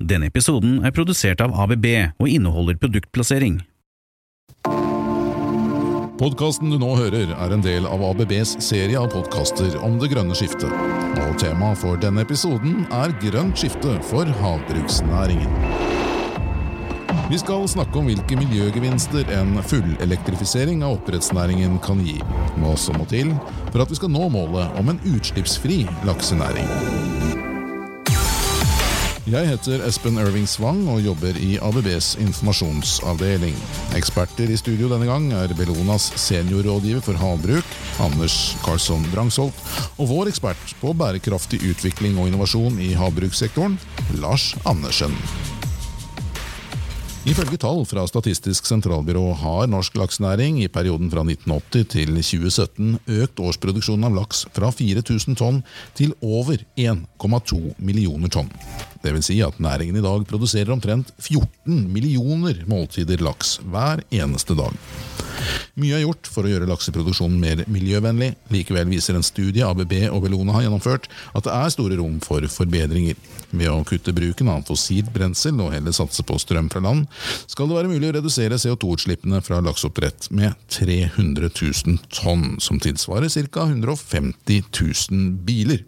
Denne episoden er produsert av ABB og inneholder produktplassering. Podkasten du nå hører, er en del av ABBs serie av podkaster om det grønne skiftet. Og temaet for denne episoden er grønt skifte for havbruksnæringen. Vi skal snakke om hvilke miljøgevinster en fullelektrifisering av oppdrettsnæringen kan gi, hva som må til for at vi skal nå målet om en utslippsfri laksenæring. Jeg heter Espen Irving Svang og jobber i ABBs informasjonsavdeling. Eksperter i studio denne gang er Bellonas seniorrådgiver for havbruk, Anders Karlsson Drangsholt, og vår ekspert på bærekraftig utvikling og innovasjon i havbrukssektoren, Lars Andersen. Ifølge tall fra Statistisk sentralbyrå har norsk laksenæring i perioden fra 1980 til 2017 økt årsproduksjonen av laks fra 4000 tonn til over 1,2 millioner tonn. Det vil si at næringen i dag produserer omtrent 14 millioner måltider laks hver eneste dag. Mye er gjort for å gjøre lakseproduksjonen mer miljøvennlig. Likevel viser en studie ABB og Bellona har gjennomført at det er store rom for forbedringer. Ved å kutte bruken av fossilt brensel og heller satse på strøm fra land, skal det være mulig å redusere CO2-utslippene fra lakseoppdrett med 300 000 tonn, som tilsvarer ca. 150 000 biler.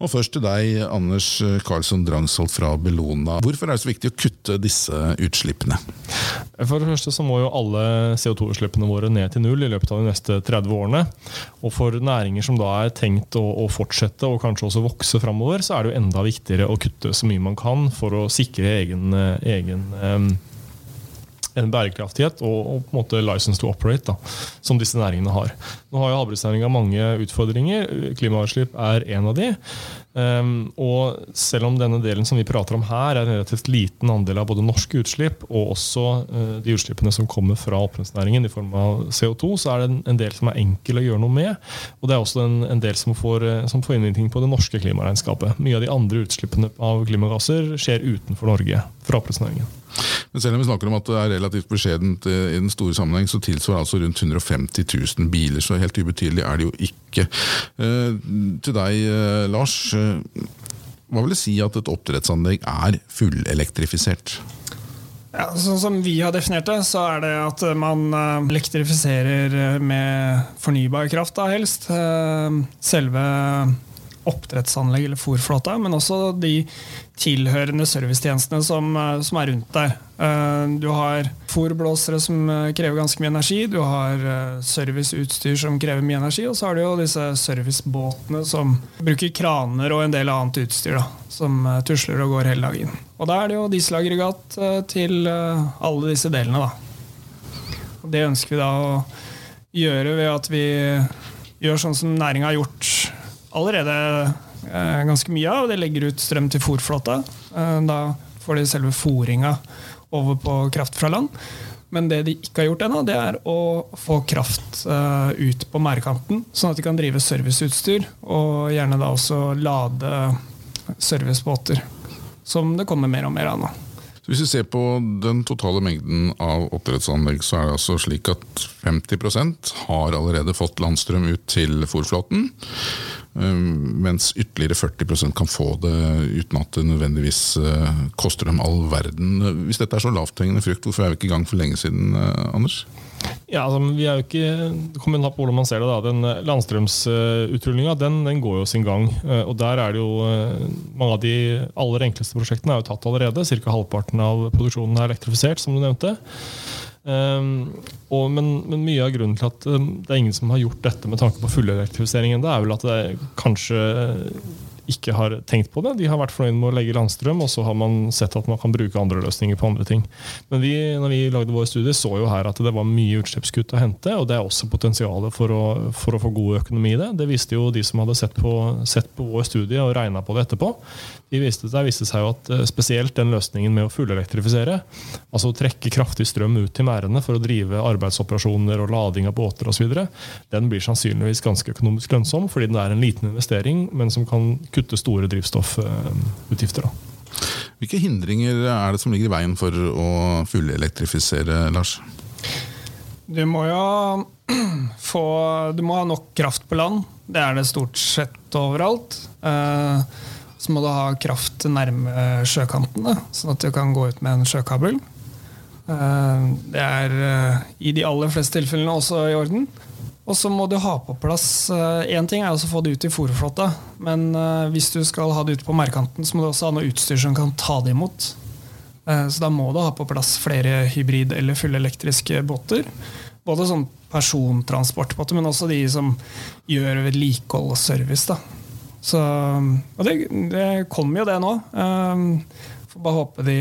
Og først til deg, Anders Karlsson Drangsholt fra Bellona. Hvorfor er det så viktig å kutte disse utslippene? For det første så må jo alle CO2-utslippene våre ned til null i løpet av de neste 30 årene. Og for næringer som da er tenkt å, å fortsette og kanskje også vokse framover, så er det jo enda viktigere å kutte så mye man kan for å sikre egen, egen um, en bærekraftighet og, og, på en måte license to operate, da, som disse næringene har. Nå har jo havbruksnæringa mange utfordringer. Klimautslipp er en av de. Um, og selv om denne delen som vi prater om her er en relativt liten andel av både norske utslipp og også uh, de utslippene som kommer fra oppdrettsnæringen i form av CO2, så er det en, en, del som er enkel å gjøre noe med. Og det er også en, en del som får, uh, som får innvirkning på det norske klimaregnskapet. Mye av de andre utslippene av klimagasser skjer utenfor Norge fra oppdrettsnæringen. Men selv om vi snakker om at det er relativt beskjedent i den store sammenheng, så tilsvarer altså rundt 150 000 biler, så helt ubetydelig er det jo ikke. Eh, til deg, eh, Lars. Eh, hva vil det si at et oppdrettsanlegg er fullelektrifisert? Ja, sånn som vi har definert det, så er det at man elektrifiserer med fornybar kraft, da helst. Selve oppdrettsanlegg eller fòrflåta, men også de tilhørende servicetjenestene som, eh, som, er rundt der. Eh, du har fòrblåsere som eh, krever ganske mye energi, du har serviceutstyr som krever mye energi, og så har du jo disse servicebåtene som bruker kraner og en del annet utstyr, da, som tusler og går hele dagen. Og da er det jo dieselaggregat til alle disse delene, da. Det ønsker vi da å gjøre ved at vi gjør sånn som næringa har gjort allerede eh, ganske mye av. Det legger ut strøm til fòrflåta. Eh, da får de selve fòringa over på kraft fra land. Men det de ikke har gjort ennå, det er å få kraft uh, ut på merdkanten, sånn at de kan drive serviceutstyr, og gjerne da også lade servicebåter. Som det kommer mer og mer av nå. Hvis vi ser på den totale mengden av oppdrettsanlegg, så er det altså slik at 50% har allerede fått landstrøm ut til fòrflåten. Eh, mens ytterligere 40% kan få det uten at det nødvendigvis eh, koster dem all verden. Hvis dette er så lavthengende frukt, hvorfor er vi ikke i gang for lenge siden, eh, Anders? Ja, altså, vi er jo ikke, kommer på hvordan man ser det. da, den Landstrømsutrullinga den, den, går jo sin gang. og der er det jo Mange av de aller enkleste prosjektene er jo tatt allerede. Ca. halvparten av produksjonen er elektrifisert, som du nevnte. Um, og, men, men, mye av grunnen til at um, det er ingen som har gjort dette med tanke på fullelektrifisering ennå, er vel at det kanskje ikke har tenkt på det. De har vært fornøyd med å legge landstrøm, og så har man sett at man kan bruke andre løsninger på andre ting. Men vi, når vi lagde våre studier, så jo her at det var mye utslippskutt å hente, og det er også potensialet for å, for å få god økonomi i det. Det viste jo de som hadde sett på, sett på vår studie og regna på det etterpå. De viste, der viste seg jo at eh, spesielt den løsningen med å fullelektrifisere, altså å trekke kraftig strøm ut til merdene for å drive arbeidsoperasjoner og lading av båter osv., den blir sannsynligvis ganske økonomisk lønnsom, fordi den er en liten investering, men som kan kutte store drivstoffutgifter. Hvilke hindringer er det som ligger i veien for å fullelektrifisere, Lars? Du må jo få Du må ha nok kraft på land. Det er det stort sett overalt. Uh, så må du ha kraft nærme sjøkantene, sånn at du kan gå ut med en sjøkabel. Eh, det er eh, i de aller fleste tilfellene også i orden. Og så må du ha på plass Én eh, ting er å få det ut i fòrflåta, men hvis du skal ha det ute på merkanten, så må du også ha noe utstyr som kan ta det imot. Så da må du ha på plass flere hybrid- eller fullelektriske båter. Både sånn persontransportbåter, men også de som gjør vedlikehold og service. da. Så, og det, det kommer jo det nå. Får bare håpe de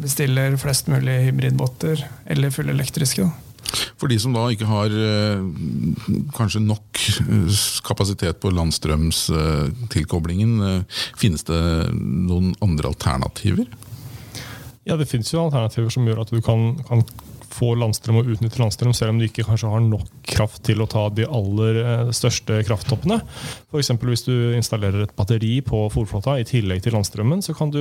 bestiller flest mulig hybridbåter eller fullelektriske. For de som da ikke har uh, kanskje nok uh, kapasitet på landstrømstilkoblingen, uh, finnes det noen andre alternativer? Ja, det finnes jo alternativer som gjør at du kan, kan få landstrøm og utnytte landstrøm, selv om du ikke kanskje har nok kraft til å ta de aller eh, største krafttoppene. F.eks. hvis du installerer et batteri på fòrflåta i tillegg til landstrømmen, så kan, du,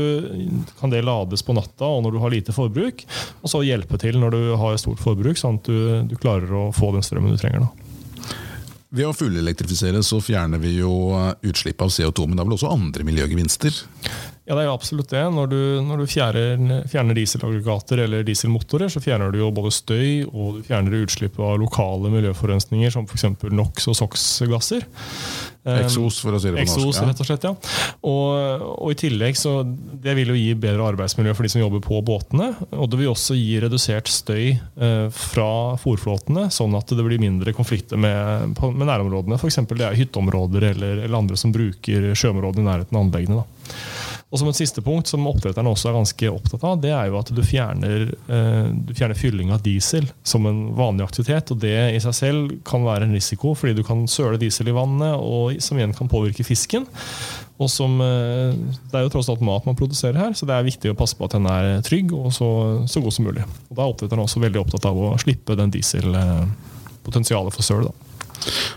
kan, det lades på natta og når du har lite forbruk, og så hjelpe til når du har stort forbruk, sånn at du, du klarer å få den strømmen du trenger. da. Ved å fullelektrifisere så fjerner vi jo utslipp av CO2, men det er vel også andre miljøgevinster? Ja, det er jo absolutt det. Når du, når du fjerner, fjerner, dieselaggregater eller dieselmotorer, så fjerner du jo både støy og du fjerner utslipp av lokale miljøforurensninger, som f.eks. NOx og SOx-gasser. Eksos, for å si det på Eksos, norsk. rett og slett, ja. Og, og, i tillegg så Det vil jo gi bedre arbeidsmiljø for de som jobber på båtene. Og det vil også gi redusert støy eh, fra fòrflåtene, sånn at det blir mindre konflikter med, med nærområdene. F.eks. det er hytteområder eller, eller andre som bruker sjøområdene i nærheten av anleggene. da. Og som et siste punkt, som oppdretterne også er ganske opptatt av, det er jo at du fjerner, eh, du fjerner fylling av diesel som en vanlig aktivitet. og Det i seg selv kan være en risiko, fordi du kan søle diesel i vannet, og som igjen kan påvirke fisken. Og som, eh, Det er jo tross alt mat man produserer her, så det er viktig å passe på at den er trygg og så, så god som mulig. Og Da er oppdretterne også veldig opptatt av å slippe den dieselpotensialet for søl. da.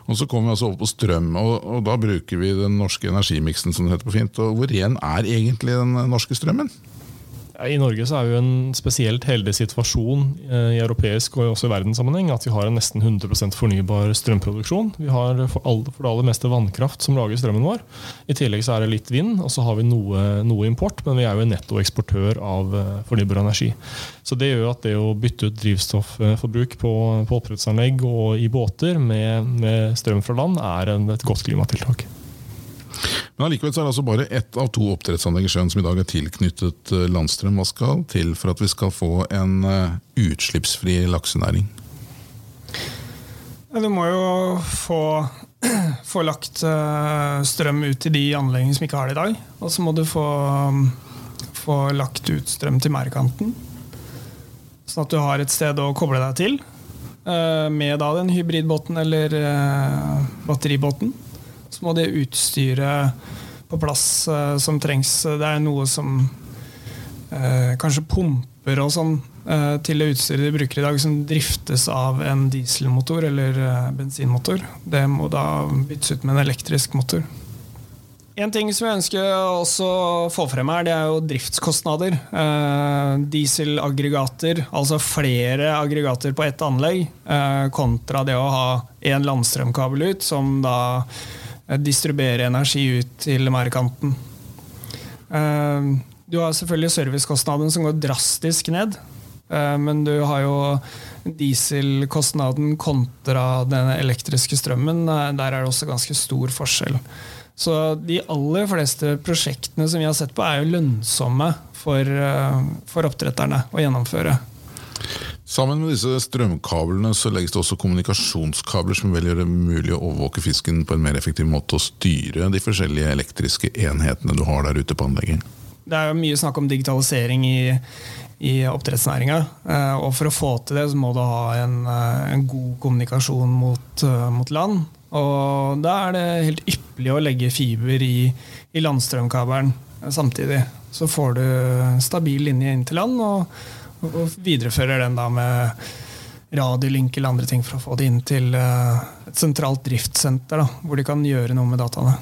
Og Så kommer vi altså over på strøm, og, og, da bruker vi den norske energimiksen. som det heter på fint. Og Hvor ren er egentlig den norske strømmen? I Norge så er vi en spesielt heldig situasjon eh, i europeisk og også i verdenssammenheng at vi har en nesten 100% fornybar strømproduksjon. Vi har for, all, for det aller meste vannkraft som lager strømmen vår. I tillegg så er det litt vind, og så har vi noe, noe import, men vi er jo en nettoeksportør av eh, fornybar energi. Så det gjør at det å bytte ut drivstofforbruk på, på oppdrettsanlegg og i båter med, med strøm fra land er en, et godt klimatiltak. Men allikevel er det altså bare ett av to oppdrettsanlegg i sjøen som i dag er tilknyttet eh, landstrøm. Hva skal til for at vi skal få en eh, utslippsfri laksenæring? Du må jo få, få lagt eh, strøm ut til de anleggene som ikke har det i dag. Og så må du få, få lagt ut strøm til merdkanten. Sånn at du har et sted å koble deg til med da den hybridbåten eller batteribåten så må det utstyret på plass uh, som trengs. Det er noe som uh, kanskje pumper og sånn uh, til det utstyret de bruker i dag, som driftes av en dieselmotor eller bensinmotor. Det må da byttes ut med en elektrisk motor. En ting som jeg ønsker også å få frem her, det er jo driftskostnader. Eh, dieselaggregater, altså flere aggregater på ett anlegg, eh, kontra det å ha én landstrømkabel ut, som da Eh, distribuere energi ut til merkanten. Eh, du har selvfølgelig servicekostnaden som går drastisk ned. Eh, men du har jo dieselkostnaden kontra den elektriske strømmen. Der er det også ganske stor forskjell. Så de aller fleste prosjektene som vi har sett på, er jo lønnsomme for, for oppdretterne å gjennomføre. Sammen med disse strømkablene så legges det også kommunikasjonskabler som vil gjøre det mulig å overvåke fisken på en mer effektiv måte og styre de forskjellige elektriske enhetene du har der ute på anlegget. Det er jo mye snakk om digitalisering i, i oppdrettsnæringa. Eh, og for å få til det, så må du ha en, eh, en god kommunikasjon mot, eh, mot, land. Og da er det helt ypperlig å legge fiber i, i landstrømkabelen samtidig. Så får du stabil linje inn til land. og og viderefører den da med radiolink eller andre ting for å få det inn til eh, et sentralt driftssenter, da, hvor de kan gjøre noe med dataene.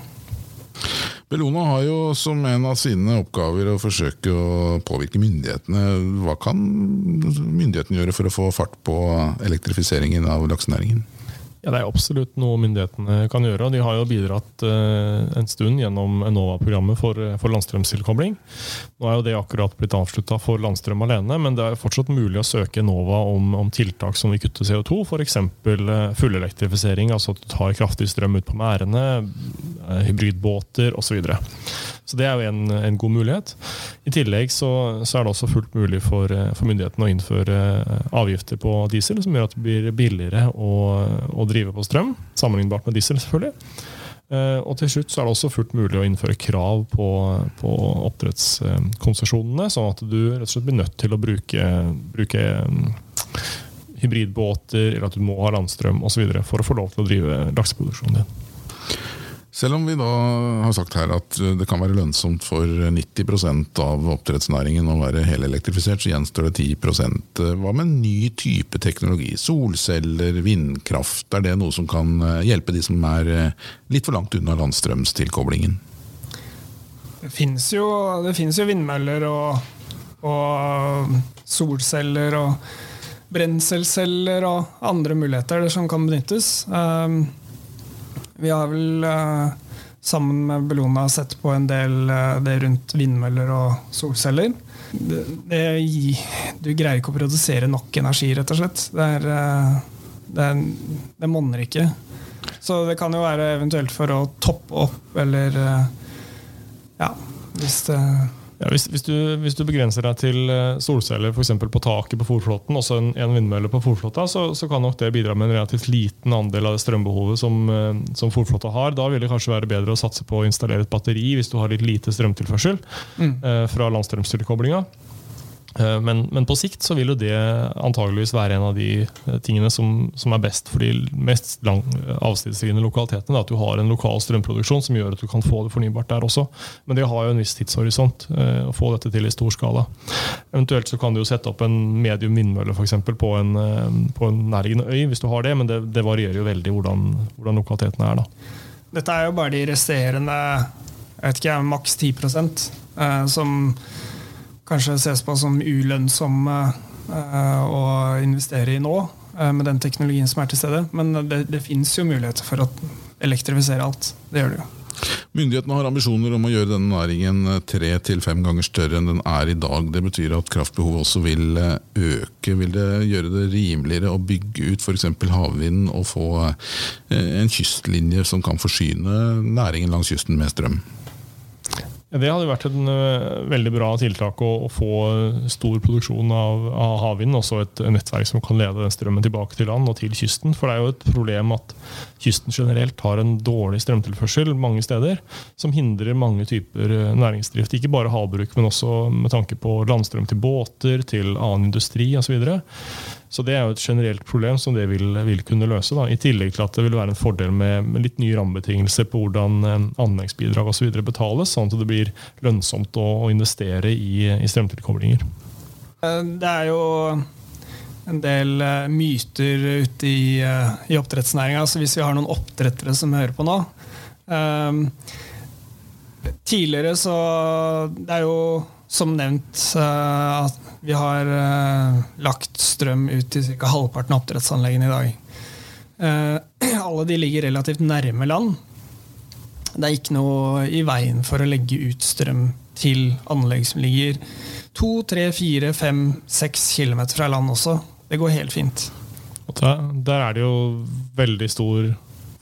Bellona har jo som en av sine oppgaver å forsøke å påvirke myndighetene. Hva kan myndighetene gjøre for å få fart på elektrifiseringen av laksenæringen? Ja, Det er absolutt noe myndighetene kan gjøre. De har jo bidratt uh, en stund gjennom Enova-programmet for, for landstrømstilkobling. Nå er jo det akkurat blitt avslutta for landstrøm alene, men det er fortsatt mulig å søke Enova om, om tiltak som vil kutte CO2, f.eks. Uh, fullelektrifisering, altså at du tar kraftig strøm ut på merdene, hybridbåter osv. Så, det er jo en, en, god mulighet. I tillegg så, så, er det også fullt mulig for, for myndighetene å innføre avgifter på diesel, som gjør at det blir billigere å, å drive på strøm, sammenlignbart med diesel, selvfølgelig. Eh, og til slutt så er det også fullt mulig å innføre krav på, på oppdrettskonsesjonene, sånn at du rett og slett blir nødt til å bruke, bruke mm, hybridbåter, eller at du må ha landstrøm osv. for å få lov til å drive lakseproduksjonen din. Selv om vi da har sagt her at det kan være lønnsomt for 90% av oppdrettsnæringen å være helelektrifisert, så gjenstår det 10% Hva med ny type teknologi? Solceller, vindkraft? Er det noe som kan hjelpe de som er litt for langt unna landstrømstilkoblingen? Det fins jo, jo, vindmøller og, og solceller og brenselceller og andre muligheter som kan benyttes. Um, vi har vel uh, sammen med Bellona sett på en del uh, det rundt vindmøller og solceller. Det, det, du greier ikke å produsere nok energi, rett og slett. Det, er, uh, det, det monner ikke. Så det kan jo være eventuelt for å toppe opp, eller Ja, hvis det ja, hvis, hvis, du, hvis, du, begrenser deg til eh, solceller for på taket på fòrflåten, også en, en, vindmølle på fòrflåta, så, så, kan nok det bidra med en relativt liten andel av det strømbehovet som, eh, som fòrflåta har. Da vil det kanskje være bedre å satse på å installere et batteri hvis du har litt lite strømtilførsel mm. eh, fra landstrømstillkoblinga. Eh, men, men, på sikt så vil jo det antageligvis være en av de eh, tingene som, som er best for de mest lang, avsidesliggende lokalitetene. Da, at du har en lokal strømproduksjon som gjør at du kan få det fornybart der også. Men det har jo en viss tidshorisont eh, å få dette til i stor skala. Eventuelt så kan du jo sette opp en medium vindmølle for eksempel, på en, på en nærliggende øy, hvis du har det, men det, det varierer jo veldig hvordan, hvordan lokalitetene er. da. Dette er jo bare de resterende jeg vet ikke, maks 10 eh, som kanskje ses på som ulønnsomme eh, å investere i nå, eh, med den teknologien som er til stede. Men det, det fins jo muligheter for å elektrifisere alt. Det gjør det jo. Myndighetene har ambisjoner om å gjøre denne næringen eh, tre til fem ganger større enn den er i dag. Det betyr at kraftbehovet også vil øke. Vil det gjøre det rimeligere å bygge ut f.eks. havvind og få en kystlinje som kan forsyne næringen langs kysten med strøm? Det hadde vært et uh, veldig bra tiltak å, å, få stor produksjon av, av havvind. Også et nettverk som kan lede den strømmen tilbake til land og til kysten. For det er jo et problem at kysten generelt har en dårlig strømtilførsel mange steder. Som hindrer mange typer eh, næringsdrift. Ikke bare havbruk, men også med tanke på landstrøm til båter, til annen industri osv. Så det er jo et generelt problem som det vil, vil kunne løse. Da. I tillegg til at det vil være en fordel med, med litt nye rammebetingelser på hvordan eh, anleggsbidrag osv. betales, sånn at det blir lønnsomt å, å investere i, i strømtilkoblinger. Eh, det er jo en del uh, myter ute i, i oppdrettsnæringa. Så hvis vi har noen oppdrettere som hører på nå um, Tidligere så Det er jo som nevnt at vi har uh, lagt strøm ut til ca. halvparten av oppdrettsanleggene i dag. Uh, alle de ligger relativt nærme land. Det er ikke noe i veien for å legge ut strøm til anlegg som ligger to, tre, fire, fem, seks kilometer fra land også. Det går helt fint. Der er det jo veldig stor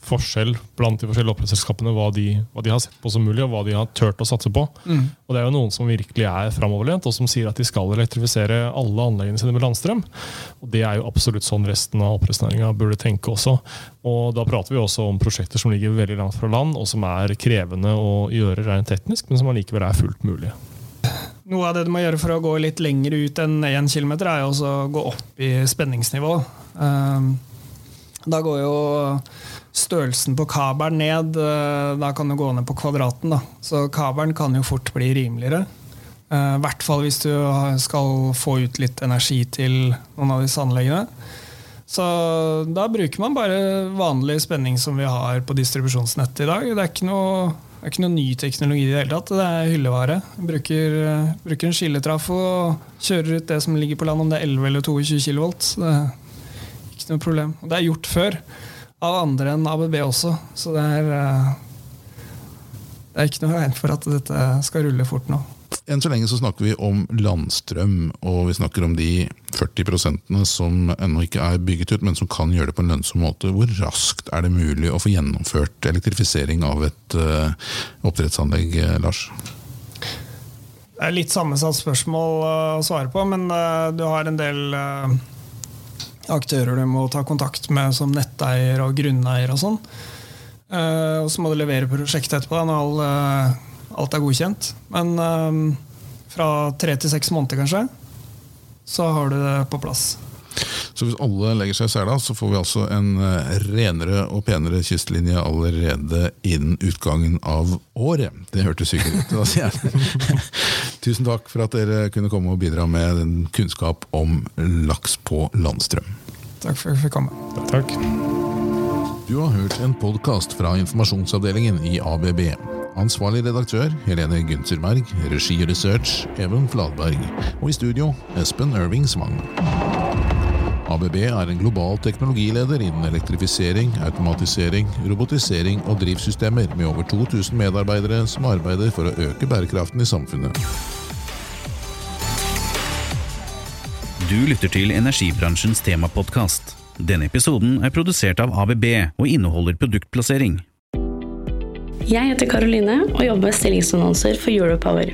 forskjell blant de forskjellige oppdrettsselskapene hva, de, hva de har sett på som mulig, og hva de har turt å satse på. Mm. Og Det er jo noen som virkelig er framoverlent, og som sier at de skal elektrifisere alle anleggene sine med landstrøm. Og Det er jo absolutt sånn resten av oppdrettsnæringa burde tenke også. Og Da prater vi også om prosjekter som ligger veldig langt fra land, og som er krevende å gjøre rent teknisk, men som allikevel er fullt mulig. Noe av det du må gjøre for å gå litt lenger ut enn 1 km, er jo også å gå opp i spenningsnivå. Um, Da går jo størrelsen på kabelen ned. eh, Da kan du gå ned på kvadraten. Da. Så kabelen kan jo fort bli rimeligere. Eh, I hvert fall hvis du skal få ut litt energi til noen av disse anleggene. Så da bruker man bare vanlig spenning som vi har på distribusjonsnettet i dag. Det er ikke noe, det er ikke noe ny teknologi i det hele tatt. Det er hyllevare. Bruker, eh, bruker en skilletrafo og kjører ut det som ligger på land, om det er 11 eller 22 kV. Det er ikke noe problem. Og det er gjort før av andre enn ABB også, så det er eh, Det er ikke noe veien for at dette skal rulle fort nå. Enn så lenge så snakker vi om landstrøm, og vi snakker om de 40% som ennå ikke er bygget ut, men som kan gjøre det på en lønnsom måte. Hvor raskt er det mulig å få gjennomført elektrifisering av et uh, oppdrettsanlegg, eh, Lars? Det er litt sammensatt spørsmål eh, å svare på, men eh, du har en del eh, aktører du må ta kontakt med, som netteier og grunneier og sånn. Eh, og så må du levere prosjektet etterpå når eh, alt er godkjent. Men eh, fra tre til seks måneder, kanskje, så har du det på plass. Så hvis alle legger seg i sela, så får vi altså en renere og penere kystlinje allerede innen utgangen av året. Det hørtes hyggelig ut. Tusen takk for at dere kunne komme og bidra med den kunnskap om laks på landstrøm. Takk for at jeg fikk komme. Takk. Du har hørt en podkast fra informasjonsavdelingen i ABB. Ansvarlig redaktør Helene Günzerberg, regi og research Even Fladberg, og i studio Espen Irving Svang. ABB er en global teknologileder innen elektrifisering, automatisering, robotisering og drivsystemer med over 2000 medarbeidere som arbeider for å øke bærekraften i samfunnet. Du lytter til energibransjens temapodkast. Denne episoden er produsert av ABB og inneholder produktplassering. Jeg heter Karoline og jobber med stillingsannonser for Europower.